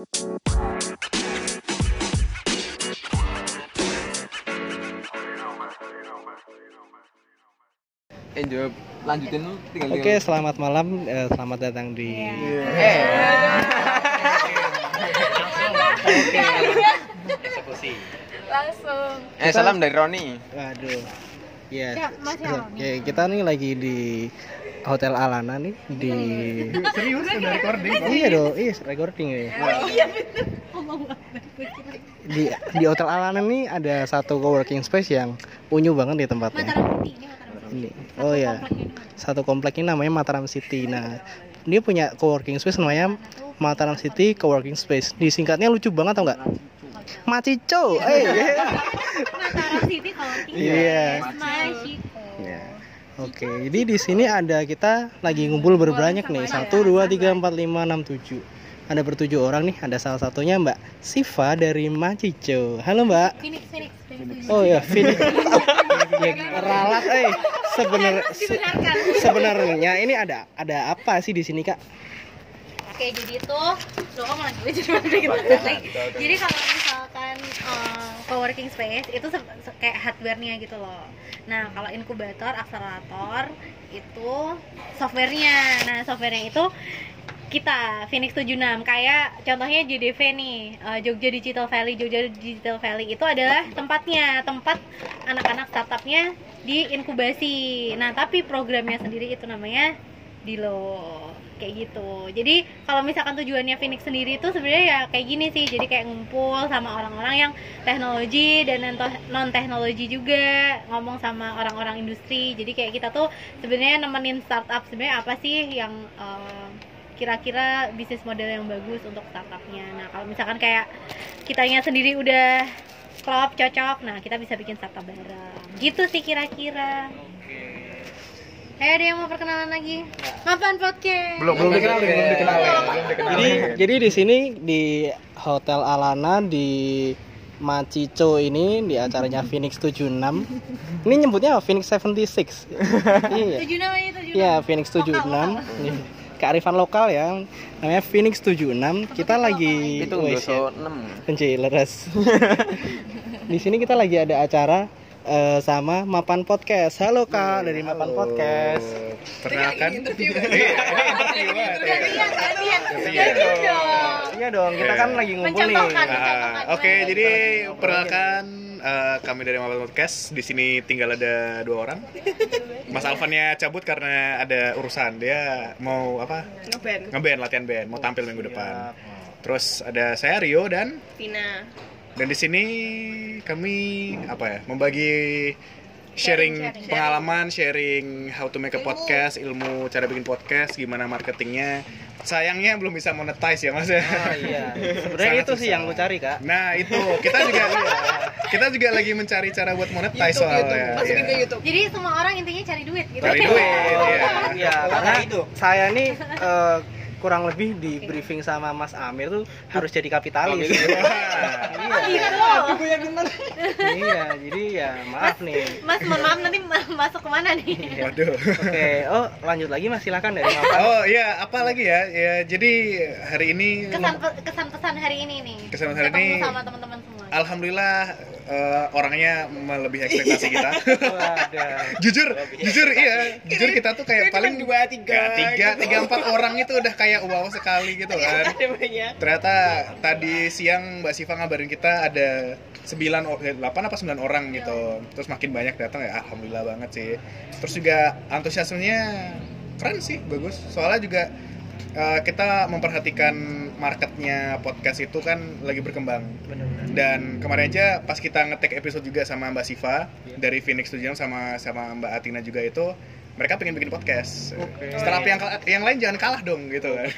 Eh, jawab lanjutin lu tinggal Oke, selamat malam. Eh, selamat datang di langsung Eh, salam dari Roni. Waduh. Ya. Ya, Mas Roni. ya, kita nih lagi di Hotel Alana nih di Serius udah recording kok. Iya dong, iya recording ya. Di di Hotel Alana nih ada satu coworking space yang unyu banget di tempatnya. Ini Mataram Putih. Ini. Oh ya. Satu komplek ini namanya Mataram City. Nah, dia punya coworking space namanya Mataram City Coworking Space. Disingkatnya lucu banget tau nggak? Macico. Eh. Mataram City kalau Iya. Ya. Oke, jadi di sini ada kita lagi ngumpul berbanyak nih. Satu, dua, tiga, empat, lima, enam, tujuh. Ada bertujuh orang nih. Ada salah satunya Mbak Siva dari Macico. Halo Mbak. Phoenix Phoenix Phoenix. Oh ya, Vin. Ya, ralat, eh. Sebenar se- sebenarnya ini ada ada apa sih di sini kak? Oke, jadi itu lo lagi gue jadi kalau misalkan coworking space itu kayak hardware-nya gitu loh. Nah, kalau inkubator, akselerator itu software-nya. Nah, software-nya itu kita Phoenix 76 kayak contohnya JDV nih eh, Jogja Digital Valley Jogja Digital Valley itu adalah tempatnya tempat anak-anak startupnya diinkubasi nah tapi programnya sendiri itu namanya Dilo kayak gitu. Jadi kalau misalkan tujuannya Phoenix sendiri itu sebenarnya ya kayak gini sih. Jadi kayak ngumpul sama orang-orang yang teknologi dan non teknologi juga ngomong sama orang-orang industri. Jadi kayak kita tuh sebenarnya nemenin startup sebenarnya apa sih yang eh, kira-kira bisnis model yang bagus untuk startupnya. Nah kalau misalkan kayak kitanya sendiri udah klop cocok nah kita bisa bikin startup bareng. Gitu sih kira-kira Eh, ada yang mau perkenalan lagi? Mapan podcast. Belum belum dikenalin, belum dikenalin. Jadi jadi di sini di Hotel Alana di Macico ini di acaranya Phoenix 76. Ini nyebutnya apa? Phoenix 76. iya. Tujuh namanya tujuh. Iya, nama. Phoenix Lokal, 76. lokal. Nih, Kearifan lokal ya. Namanya Phoenix 76. Kita lagi Itu Wih, doso shit. 6. Kunci leres. di sini kita lagi ada acara eh, sama Mapan Podcast. Halo Kak dari Mapan Podcast. Perkenalkan. Iya. Iya dong. Iya dong, kita kan lagi ngumpul nih. Ah, Oke, jadi perkenalkan eh, kami dari Mabel Podcast. Di sini tinggal ada dua orang. Mas Alvannya cabut karena ada urusan. Dia mau apa? ngeband Ngeband, latihan band, mau tampil minggu depan. Terus ada saya Rio dan Tina dan di sini kami apa ya? Membagi sharing, Sharing, sharing. pengalaman, sharing how to make a podcast, ilmu cara bikin podcast, gimana marketingnya. Sayangnya belum bisa monetize ya Mas ya. Oh iya. Sebenarnya itu sih susah. yang lu cari, Kak. Nah itu kita juga kita juga lagi mencari cara buat monetize YouTube, soalnya. YouTube. masukin ke Iya. YouTube Jadi semua orang intinya cari duit gitu. Cari duit, iya. Iya, karena saya nih eh, kurang lebih di briefing sama Mas Amir tuh harus jadi kapitalis. iya. iya, jadi ya maaf nih. Mas, mohon maaf nanti ma- masuk ke mana nih? Waduh. Oke, oh lanjut lagi Mas silakan dari Mapan. Oh iya, apa lagi ya? Ya jadi hari ini Kesan kesan pesan hari ini nih. Kesan hari Ketemu ini- sama teman-teman semua. Alhamdulillah eh, orangnya melebihi ekspektasi kita. Jujur, jujur iya, jujur kita tuh kayak paling dua, tiga, tiga, tiga empat orang itu udah kayak wow sekali gitu kan. ada banyak Ternyata tadi siang Mbak Siva ngabarin kita ada 9 o- eh, 8 apa 9 orang gitu. Terus makin banyak datang ya alhamdulillah banget sih. Terus juga antusiasmenya keren sih, bagus. Soalnya juga eh, kita memperhatikan marketnya podcast itu kan lagi berkembang. Dan kemarin aja pas kita ngetek episode juga sama Mbak Siva dari Phoenix Studio sama sama Mbak Atina juga itu mereka pengen bikin podcast. Startup yang kal- yang lain jangan kalah dong gitu kan.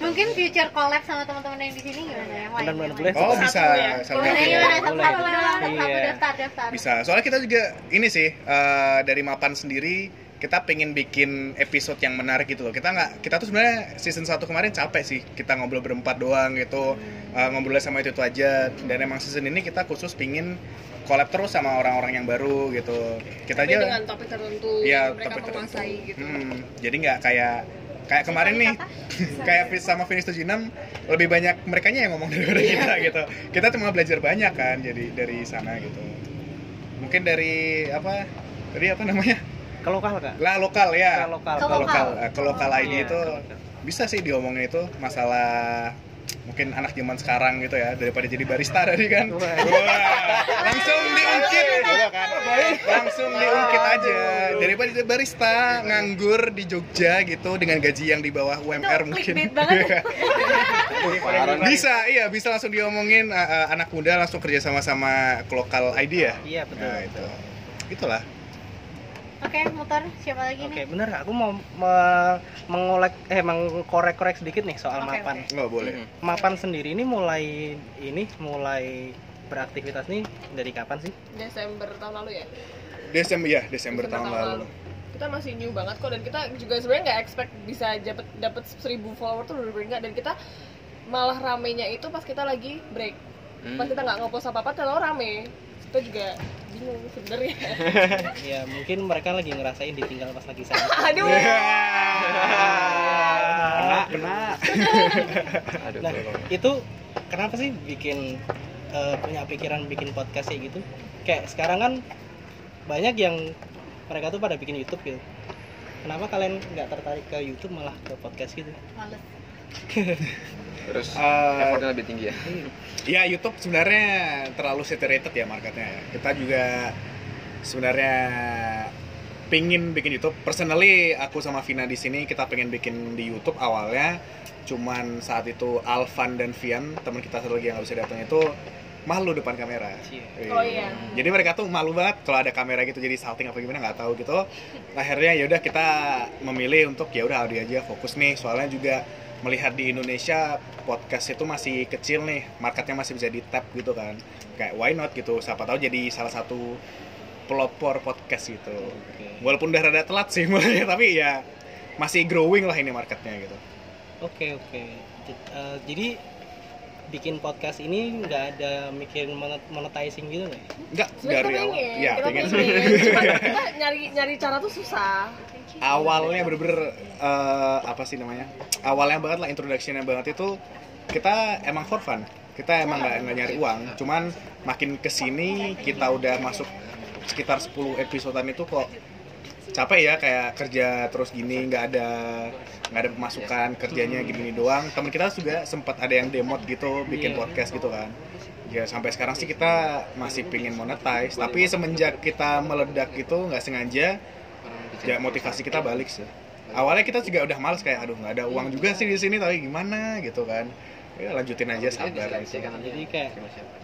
Mungkin future collab sama teman-teman yang di sini gimana yang lain? Benar-benar yang boleh. Oh Satu bisa, ya. salah Boleh satu. gimana? Satu satu satu satu Iya. daftar daftar. Bisa. Soalnya kita juga ini sih eh, dari Mapan sendiri kita pengen bikin episode yang menarik gitu loh. Kita nggak kita tuh sebenarnya season 1 kemarin capek sih. Kita ngobrol berempat doang gitu. Eh, ngobrolnya sama itu, itu aja dan emang season ini kita khusus pingin collab terus sama orang-orang yang baru gitu. Kita tapi aja dengan topik tertentu yang mereka topik tertentu. gitu Hmm, jadi nggak kayak kayak kemarin nih kayak sama Finish 76 lebih banyak mereka yang ngomong daripada kita gitu kita cuma belajar banyak kan jadi dari sana gitu mungkin dari apa tadi apa namanya ke lokal kak lah lokal ya. Ke lokal. ke Ke lokal. Eh, ke lokal ID Iya, itu lokal. bisa sih diomongin itu masalah mungkin anak zaman sekarang gitu ya daripada jadi barista tadi kan. Wah. Langsung diungkit. Coba kan langsung diungkit aja. Daripada jadi barista nganggur di Jogja gitu dengan gaji yang di bawah UMR mungkin. bisa iya bisa langsung diomongin eh, eh, anak muda langsung kerja sama sama ke lokal ID ya iya betul. Nah itu. Itulah Oke, muter siapa lagi Oke, nih? bener. Aku mau me- mengolek eh mengkorek-korek sedikit nih soal Oke, mapan. nggak boleh Mhm. Mapan sendiri ini mulai ini mulai beraktivitas nih dari kapan sih? Desember tahun lalu ya Desember ya Desember, tahun, lalu. kita masih new banget kok dan kita juga sebenarnya nggak expect bisa dapat dapat 1000 follower tuh bener-bener nggak dan kita malah ramenya itu pas kita lagi break pas kita nggak ngepost apa apa terlalu rame kita juga bingung sebenarnya ya mungkin mereka lagi ngerasain ditinggal pas lagi sana. aduh kena kena Aduh, Nah, tolong. itu kenapa sih bikin eh, punya pikiran bikin podcast kayak gitu? Kayak sekarang kan banyak yang mereka tuh pada bikin YouTube gitu. Kenapa kalian nggak tertarik ke YouTube malah ke podcast gitu? Males. Terus Eh, effortnya lebih tinggi ya. Ya YouTube sebenarnya terlalu saturated ya marketnya. ya. Kita juga sebenarnya pingin bikin YouTube. Personally aku sama Vina di sini kita pengen bikin di YouTube awalnya. Cuman saat itu Alvan dan Vian teman kita satu lagi yang bisa datang itu malu depan kamera. Cie. Oh, iya. Jadi mereka tuh malu banget kalau ada kamera gitu jadi salting apa gimana nggak tahu gitu. Akhirnya ya udah kita memilih untuk ya udah audio aja fokus nih. Soalnya juga melihat di Indonesia podcast itu masih kecil nih, marketnya masih bisa di tap gitu kan. Kayak why not gitu. Siapa tahu jadi salah satu pelopor podcast gitu. Oke. Walaupun udah rada telat sih mulainya tapi ya masih growing lah ini marketnya gitu. Oke oke. J- eh, jadi bikin podcast ini nggak ada mikirin monet- monetizing gitu nggak? ya? Enggak sebenarnya dari kita awal. pengen Ya, cuma kita nyari nyari cara tuh susah awalnya bener-bener eh, apa sih namanya awalnya banget lah introductionnya banget itu kita emang for fun kita emang nggak nggak nyari uang cuman makin ke sini kita udah masuk sekitar 10 episodean itu kok capek ya kayak kerja terus gini nggak ada nggak ada pemasukan kerjanya gini, doang. Teman kita juga sempat ada yang demot gitu bikin podcast gitu kan. Ya sampai sekarang sih kita masih pingin monetize tapi semenjak kita meledak gitu nggak sengaja ya motivasi kita balik sih. Awalnya kita juga udah males kayak aduh nggak ada uang juga sih di sini tapi gimana? gitu kan ya lanjutin aja sabar gitu. Jadi kayak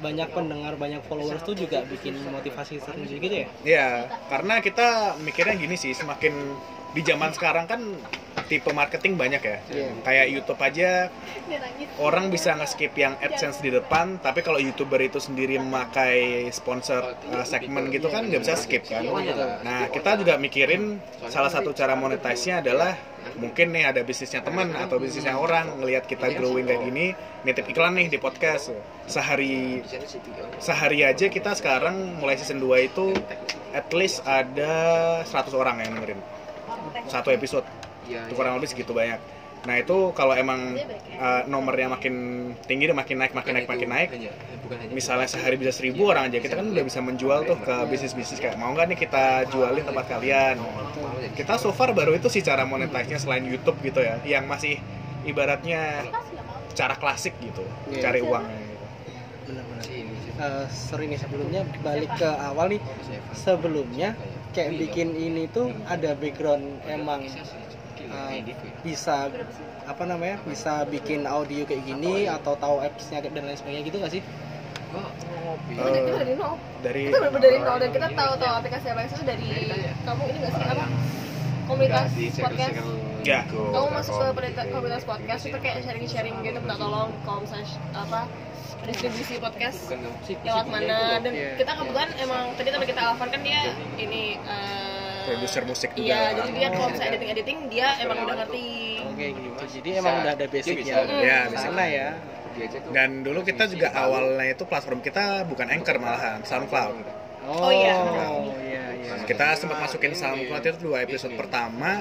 banyak pendengar banyak followers tuh juga bikin motivasi sendiri gitu ya? ya karena kita mikirnya gini sih semakin di zaman sekarang kan tipe marketing banyak ya. Kayak YouTube aja orang bisa nge-skip yang AdSense di depan tapi kalau youtuber itu sendiri memakai sponsor uh, segmen gitu kan nggak bisa skip kan? nah kita juga mikirin salah satu cara monetize-nya adalah mungkin nih ada bisnisnya teman atau bisnisnya orang ngelihat kita growing kayak gini nitip iklan nih di podcast. Sehari sehari aja kita sekarang mulai season 2 itu at least ada 100 orang yang dengerin. Satu episode itu kurang lebih segitu banyak. Nah itu kalau emang uh, nomornya makin tinggi dan makin naik makin naik makin naik. misalnya sehari bisa seribu orang aja kita kan udah bisa menjual tuh ke bisnis bisnis kayak mau nggak nih kita jualin tempat kalian? kita so far baru itu sih cara monetize-nya selain YouTube gitu ya yang masih ibaratnya cara klasik gitu Iya. cari uangnya gitu. Benar-benar. Eh, sorry nih sebelumnya balik ke awal nih. Sebelumnya kayak bikin ini tuh ada background emang eh, bisa apa namanya bisa bikin audio kayak gini atau tahu apps-nya dan lain sebagainya gitu nggak sih? kita dari nol. Dari kita bener dari nol. Dan kita tahu tahu aplikasi apa itu dari kamu ini nggak sih? Apa? Komunitas podcast. Ya. kamu masuk ke komunitas- podcast itu kayak sharing sharing gitu minta tolong kalau misalnya apa distribusi podcast lewat mana? Dan Iya. kita kebetulan emang tadi teman kita Alvan kan dia ini eh, Produser musik juga. iya jadi dia kalau misalnya editing editing dia emang udah ngerti. Oke gitu. Jadi emang udah ada basicnya. Ya, di sana ya. dan dulu kita juga awalnya itu platform kita bukan Anchor malahan SoundCloud. Oh, Oh, iya. iya iya. kita sempat masukin SoundCloud itu dua episode pertama.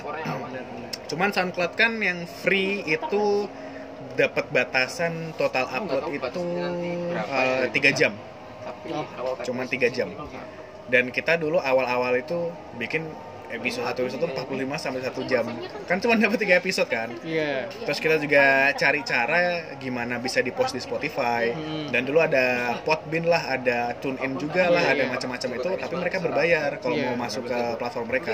Cuman SoundCloud kan yang free itu dapat batasan total upload itu berapa ya, eh, tiga jam. Tapi Oh, kalau cuman tiga jam. Dan kita dulu awal-awal itu bikin episode satu episode tuh 45 sampai 1 jam. Kan cuma dapat tiga episode kan. Iya. Terus kita juga cari cara gimana bisa di-post di Spotify. Hmm. Dan dulu ada Podbean lah, ada TuneIn juga lah, ada macam-macam itu. Tapi mereka berbayar kalau Iya. mau masuk ke platform mereka.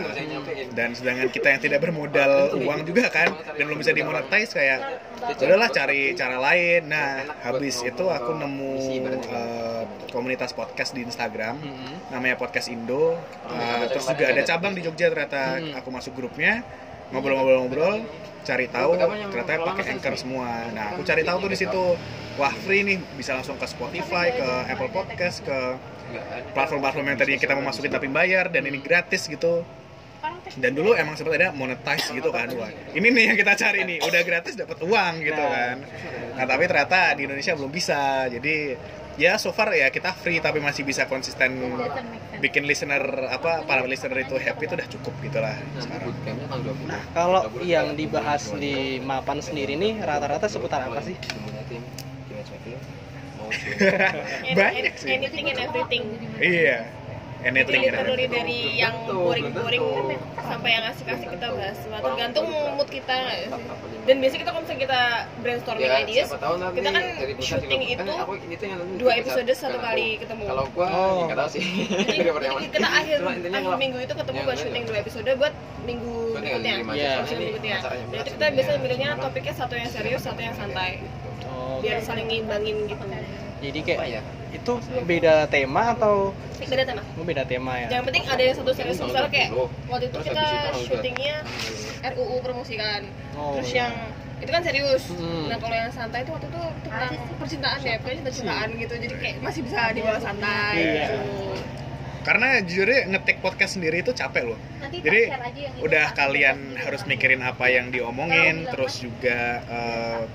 Dan sedangkan kita yang tidak bermodal uang juga kan, dan belum bisa dimonetize kayak udahlah cari cara lain. Nah, habis itu aku nemu eh, komunitas podcast di Instagram Mm-mm. namanya podcast Indo. Uh, terus juga ada cabang di Jogja ternyata. Hmm. Aku masuk grupnya, ngobrol-ngobrol-ngobrol, cari tahu ternyata pakai Anchor semua. Nah, aku cari tahu tuh di situ. Wah, free nih, bisa langsung ke Spotify, ke Apple Podcast, ke platform-platform yang tadinya kita mau masukin tapi bayar dan ini gratis gitu. Dan dulu emang sempat ada monetize gitu kan, wah. Ini nih yang kita cari nih, udah gratis dapat uang gitu kan. Nah, tapi ternyata di Indonesia belum bisa. Jadi ya so far ya kita free tapi masih bisa konsisten bikin listener apa para listener itu happy itu udah cukup gitu lah Nanti sekarang. bootcampnya tanggal 20. Nah, kalau yang dibahas di Mapan sendiri nih rata-rata seputar apa sih? Banyak sih. anything and everything Iya. Anything jadi literally dari yang boring-boring sampai yang asik-asik kita bahas semua tergantung mood kita nggak sih? dan biasanya kita kalau misalnya kita brainstorming Ya, ideas kita kan juga. itu Kan aku itu yang nanti dua episode satu kali aku- ketemu. Kalau gua Oh. ya nggak tahu sih. jadi, jadi kita akhir akhir minggu itu ketemu Ya, buat syuting dua episode buat minggu berikutnya Iya. episode Ini berikutnya jadi kita biasanya milihnya topiknya satu yang serius satu yang santai Oh, biar saling ngimbangin gitu jadi Apa kayak ya? itu beda tema atau beda tema oh, beda tema ya? yang penting ada yang satu serius misalnya kayak tahun 20. waktu itu kita syutingnya 20. RUU promosikan Oh, terus iya. yang itu kan serius Hmm. nah kalau yang santai itu waktu itu tentang percintaan deh pokoknya cinta cintaan gitu jadi kayak masih bisa dibawa santai Iya. gitu Karena jujurnya ngetik podcast sendiri itu capek loh. Nanti Jadi udah kalian harus mikirin apa yang diomongin, terus juga Kalau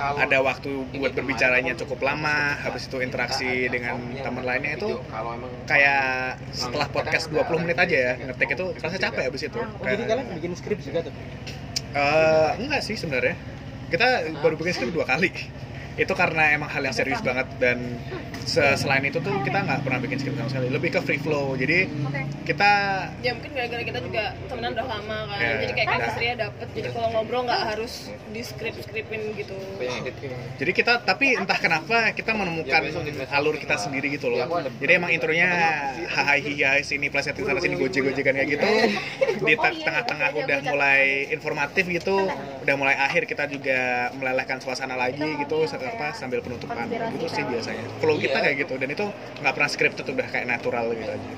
ada waktu buat berbicaranya cukup lama, habis itu interaksi dengan teman lainnya itu video. Kalau emang kayak setelah podcast 20 menit aja ya ngetik itu terasa capek habis itu. Oh, jadi Kayak- kalian bikin skrip juga tuh? Eh, enggak sih sebenarnya. Kita baru bikin skrip dua kali. Itu karena emang hal yang serius banget dan se- selain itu tuh kita nggak pernah bikin skrip sama sekali. Lebih ke free flow. Jadi kita ya mungkin gara-gara kita juga temenan udah lama kan. Iya. jadi kayak chemistry-nya dapet. Jadi kalau ngobrol nggak harus di script scriptin gitu. Yang edit jadi kita tapi entah kenapa kita menemukan alur kita sendiri gitu loh. Jadi emang intronya hahai hihai sini pleset di sana sini gojek gojekan kayak gitu. Di te- tengah-tengah udah mulai informatif gitu, udah mulai akhir kita juga melelehkan suasana lagi gitu apa sambil penutupan gitu sih biasanya. Flow kita Iya. kayak gitu dan itu nggak pernah scripted udah kayak natural gitu aja.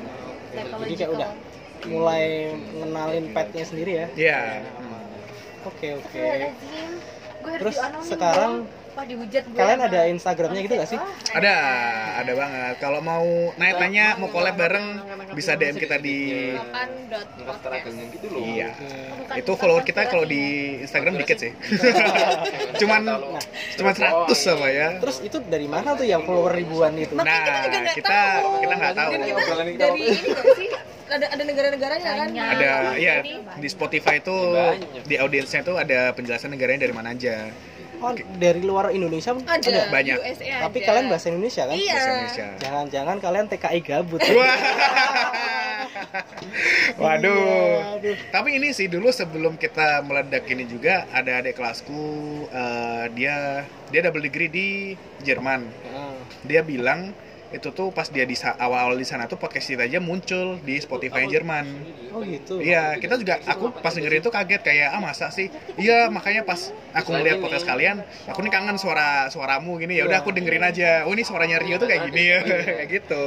Jadi kayak udah mulai ngenalin petnya sendiri ya? Iya. Oke oke. Terus sekarang. Wah dihujat gue Kalian ada Instagramnya gitu gak sih? Ada, ada banget. Kalau mau nanya-nanya, mau collab bareng, bisa DM kita di gitu loh Iya. Itu follower kita kalau di Instagram dikit sih. cuman cuman 100 sama ya. Terus itu dari mana tuh yang follower ribuan itu? Nah, kita kita tahu. kita nggak tahu. dari ini sih ada ada negara-negaranya kan. Ada ya Ini. di Spotify itu di audiensnya tuh ada penjelasan negaranya dari mana aja. Oh, dari luar Indonesia pun ada, ada. banyak. USA Tapi ada. kalian bahasa Indonesia kan? Iya. Bahasa Indonesia. Jangan-jangan kalian TKI gabut. Wah. Waduh. Iya, aduh. Tapi ini sih dulu sebelum kita meledak ini juga ada adik kelasku eh, dia dia double degree di Jerman. Ah, Dia bilang itu tuh pas dia di awal-awal di sana tuh podcast kita aja muncul di Spotify Jerman. Oh gitu. Iya, kita juga aku pas dengerin itu kaget kayak ah masa sih? Iya, makanya pas aku ngeliat podcast kalian, aku nih kangen suara suaramu gini ya. Udah aku dengerin aja. Oh, ini suaranya Rio tuh kayak gini ya, kayak gitu.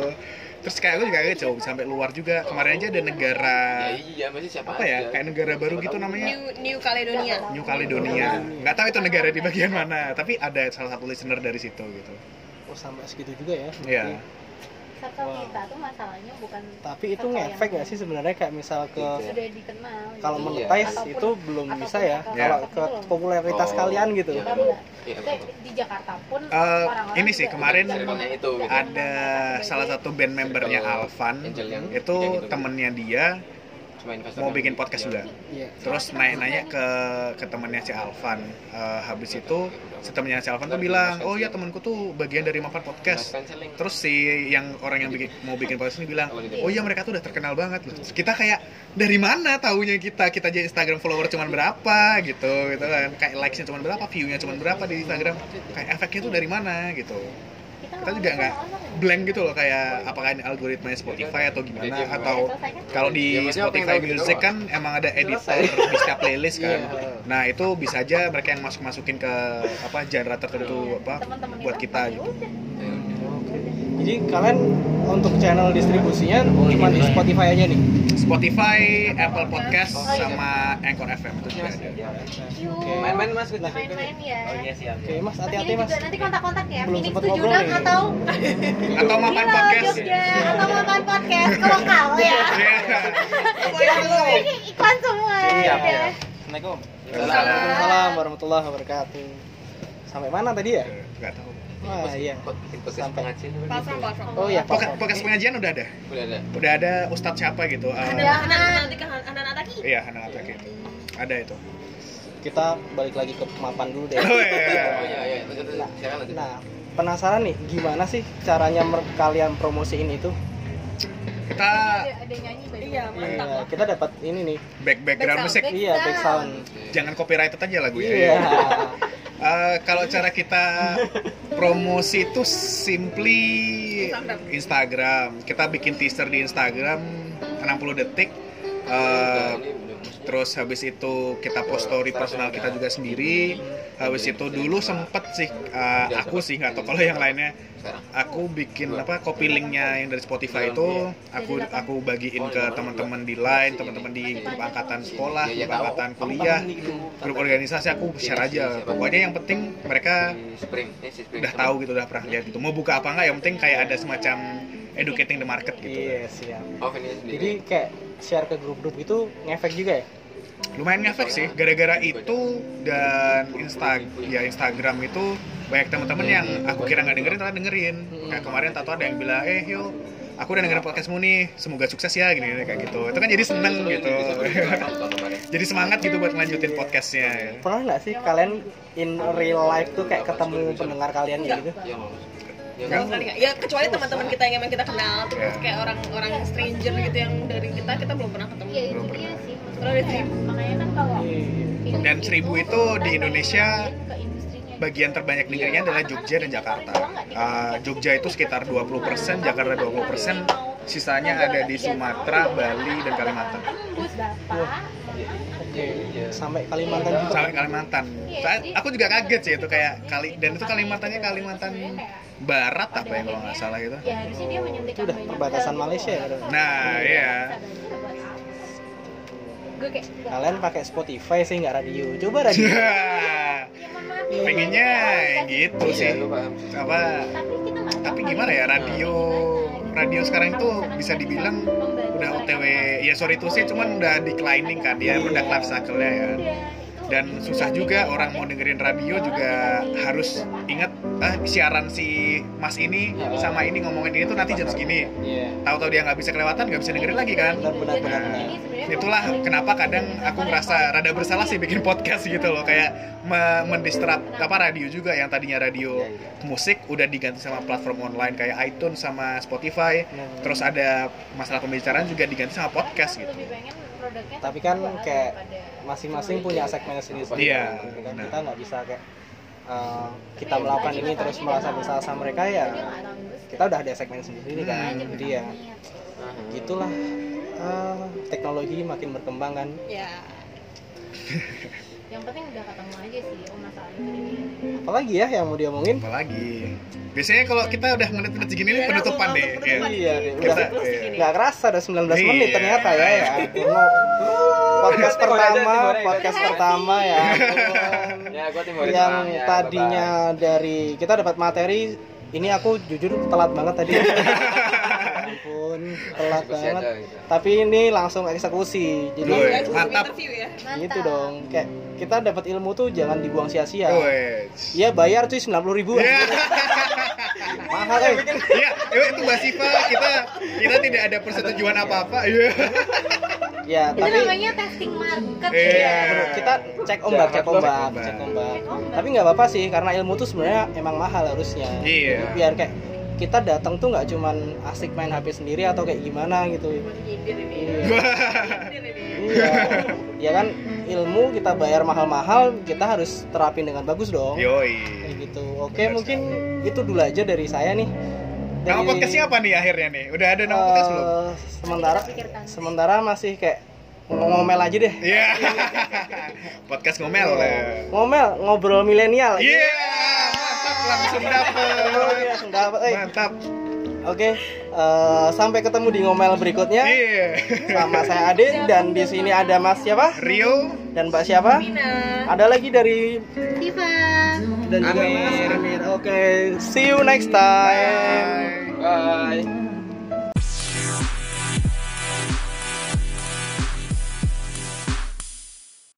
Terus kayak aku juga kaget coba sampai luar juga. Kemarin aja ada negara Ya iya, masih siapa apa ya? Kayak negara baru gitu namanya. New New Caledonia New Caledonia. Nggak tahu itu negara di bagian mana, tapi ada salah satu listener dari situ gitu. Sampai segitu juga ya. Iya. Circle Wow. kita tuh masalahnya bukan Tapi itu ngefek nggak sih sebenarnya kayak misal ke sudah dikenal kalau Jadi, monetize ataupun- itu belum ataupun bisa ya. Kalau ke gitu popularitas Oh, kalian gitu. iya. Enggak. Iya, Kita betul. di Jakarta pun Eh, orang-orang ini sih kemarin itu, gitu. ada salah satu band membernya Alvan itu temennya dia investor mau bikin podcast juga? Iya. terus nanya-nanya ke ke temannya si Alvan. Eh, habis itu si temannya si Alvan tuh bilang oh ya temanku tuh bagian dari Mapan Podcast. Terus si yang orang yang bikin, mau bikin podcast ini bilang oh iya mereka tuh udah terkenal banget. Loh Terus kita kayak dari mana taunya kita? Kita aja Instagram follower cuman berapa? Gitu gitu kan. Kayak likesnya cuman berapa viewnya cuman berapa di Instagram. Kayak efeknya tuh dari mana? Gitu kita juga nggak blank gitu loh kayak apakah ini algoritmanya Spotify atau gimana atau kalau Ya, di maksudnya Spotify tahu Music kan emang ada editor di setiap playlist kan. Iya. nah itu bisa aja mereka yang masuk masukin ke apa genre tertentu apa buat kita ya gitu. Jadi kalian untuk channel distribusinya cuma di Spotify aja nih. Spotify, Apple Podcast Oh, iya. sama Anchor FM itu juga ada. Main-main mas gitu. Main-main ya. siap. Oke, Mas, Mas hati-hati, ini Mas. juga nanti kontak-kontak ya. Belum 7 ngobrol nih. atau atau makan podcast atau makan podcast ke lokal ya. Iya. Ini iklan semua. Siap, ya. ya. Assalamualaikum. Waalaikumsalam warahmatullahi wabarakatuh. Sampai mana tadi ya? nggak tahu Wah, iya. Bikin podcast Sampai- pengajian. Oh iya, podcast, podcast pengajian udah ada Udah ada. udah ada ustadz siapa gitu Eh, Ada anak-anak nanti kan anak-anak lagi. iya anak-anak gitu ada itu Kita balik lagi ke mapan dulu deh. oh, Oh iya. iya iya. Lanjut, lanjut. Silakan lanjut. Nah, penasaran nih gimana sih caranya mer- kalian promosiin itu? kita Ada nyanyi. Iya, mantap Iya, kita dapat ini nih. back background Back musik sound. Iya, back sound. jangan copyrighted aja lagu ya Iya. Eh, kalau cara kita promosi itu simply Instagram. Instagram. Kita bikin teaser di Instagram 60 detik. Eh, terus habis itu kita post story personal kita juga sendiri. Habis itu dulu sempet sih eh, aku sih nggak tahu kalau yang lainnya. Aku bikin apa copy linknya yang dari Spotify itu aku aku bagiin ke teman-teman di line, teman-teman di grup angkatan sekolah, grup angkatan kuliah, grup organisasi aku share aja. Pokoknya yang penting mereka Spring. udah tahu gitu udah pernah lihat gitu. Mau buka apa nggak yang penting kayak ada semacam educating the market gitu. Iya, siap. Oh ini sendiri. Jadi kayak share ke grup-grup gitu ngefek juga ya? lumayan ngefek sih gara-gara itu dan insta ya Instagram itu banyak teman-teman yang aku kira nggak dengerin ternyata dengerin. Kayak kemarin tato ada yang bilang eh yo aku udah dengerin podcastmu nih semoga sukses ya gini, gini kayak gitu. Itu kan jadi seneng gitu. jadi semangat gitu buat ngelanjutin podcastnya Pernah nggak sih kalian in real life tuh kayak ketemu pendengar kalian kayak gitu? Iya. Ya. Sekali nggak? Ya kecuali teman-teman kita yang emang kita kenal terus Iya. kayak orang-orang stranger gitu yang dari kita kita belum pernah ketemu. Iya itu dia sih. Kalau ada seribu. Makanya kan kalau Iya. Dan seribu itu di Indonesia industrinya. bagian terbanyak dengarnya adalah Jogja dan Jakarta. Uh, Jogja itu sekitar 20%, Jakarta 20%, sisanya ada di Sumatera, Bali, dan Kalimantan. Oke, sampai Kalimantan juga. Sampai Kalimantan. Saya- aku juga kaget sih itu kayak kali dan itu Kalimantannya Kalimantan Barat apa ya kalau nggak salah gitu. Ya dia menyuntikkan Itu udah perbatasan. Malaysia ya. Nah, iya. Gue kayak Kalian pakai Spotify sih nggak radio. Coba radio. ya maaf ya. Pengennya yang gitu Iya, sih. Apa? Tapi gimana ya radio gimana. radio sekarang itu bisa dibilang udah. OTW ya sorry to say cuman udah declining kan dia udah life cycle-nya ya. Iya, dan susah juga orang mau dengerin radio juga harus ingat ah, siaran si mas ini sama ini ngomongin ini tuh nanti jam segini. Iya. tahu-tahu dia nggak bisa kelewatan nggak bisa dengerin lagi kan? Benar, benar, benar, Nah, itulah kenapa kadang aku ngerasa rada bersalah sih bikin podcast gitu loh. Kayak me- mendistrap apa radio juga yang tadinya radio musik udah diganti sama platform online kayak iTunes sama Spotify. Terus ada masalah pembicaraan juga diganti sama podcast gitu produknya Tapi kan kayak masing-masing punya segmen sendiri-sendiri. Gitu kan. Kita nggak bisa kayak uh, kita melakukan ini terus merasa bersalah sama mereka ya. Kita udah ada segmen sendiri kan. Hmm. Jadi ya gitulah uh, teknologi makin berkembang kan. Ya. yang penting udah ketemu aja sih oh masalah itu ini Apalagi ya yang mau diomongin? apalagi biasanya kalau kita udah menit-menit segini nih Iya, penutupan deh Iya. penutupan. Iya, Kita- udah iya. nggak kerasa udah 19 menit Iya. ternyata ya ya. Podcast pertama, podcast pertama ya. Ya, yang ya, tadinya dari kita dapat materi ini aku jujur telat banget tadi. ampun, telat banget. gitu. Tapi ini langsung eksekusi. Jadi Woi, Guys, mantap. interview ya. gitu dong. Kayak kita dapat ilmu tuh jangan dibuang sia-sia. Iya bayar cuy 90 ribu. Iya. Mahal eh. Iya, itu Mbak Siva kita kita tidak ada persetujuan apa-apa. Iya. Ya, itu tapi namanya testing market Iya. ya kita cek ombak, cek ombak, cek ombak. Tapi nggak apa-apa sih, karena ilmu tuh sebenarnya emang mahal harusnya. Iya. Biar kayak kita datang tuh nggak cuman asik main HP sendiri atau kayak gimana gitu. Iya. Iya. Ya kan ilmu kita bayar mahal-mahal, kita harus terapin dengan bagus dong. Yoi. Kayak gitu. Oke, Bener mungkin itu dulu aja dari saya nih. Nama Dari- podcastnya apa nih akhirnya nih? Udah ada nama podcast belum? Sementara sementara masih kayak ngomel aja deh. Iya. podcast ngomel. ya. Ngomel, ngobrol milenial. Iya. Mantap langsung Oh, dapet. iya, langsung dapet, eh. Mantap. Oke, eh, sampai ketemu di ngomel berikutnya. Iya. Sama saya Ade dan di sini ada Mas siapa? Rio. Dan Mbak siapa? Mina Ada lagi dari Steven dan juga Amir. Mas Amir. Oke, see you next time. Bye. Bye.